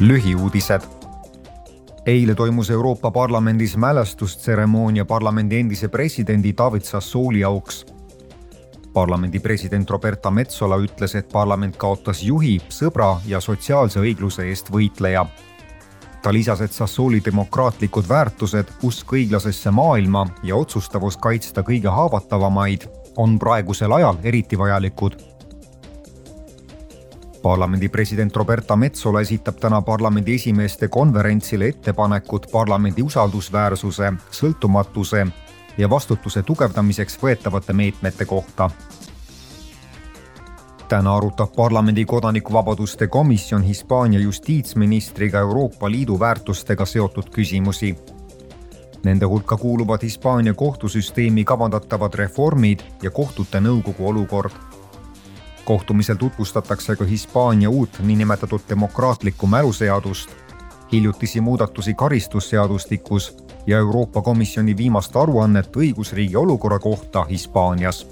lühiuudised. eile toimus Euroopa Parlamendis mälestustseremoonia parlamendi endise presidendi David Sassooli auks. parlamendi president Roberta Metsola ütles, et parlament kaotas juhi, sõbra ja sotsiaalse õigluse eest võitleja. ta lisas, et Sassooli demokraatlikud väärtused, usk õiglasesse maailma ja otsustavus kaitsta kõige haavatavamaid on praegusel ajal eriti vajalikud parlamendi president Roberta Metsola esitab täna parlamendi esimeeste konverentsile ettepanekud parlamendi usaldusväärsuse, sõltumatuse ja vastutuse tugevdamiseks võetavate meetmete kohta. täna arutab parlamendi kodanikuvabaduste komisjon Hispaania justiitsministriga Euroopa Liidu väärtustega seotud küsimusi. Nende hulka kuuluvad Hispaania kohtusüsteemi kavandatavad reformid ja kohtute nõukogu olukord kohtumisel tutvustatakse ka Hispaania uut niinimetatud demokraatlikku mäluseadust, hiljutisi muudatusi karistusseadustikus ja Euroopa Komisjoni viimast aruannet õigusriigi olukorra kohta Hispaanias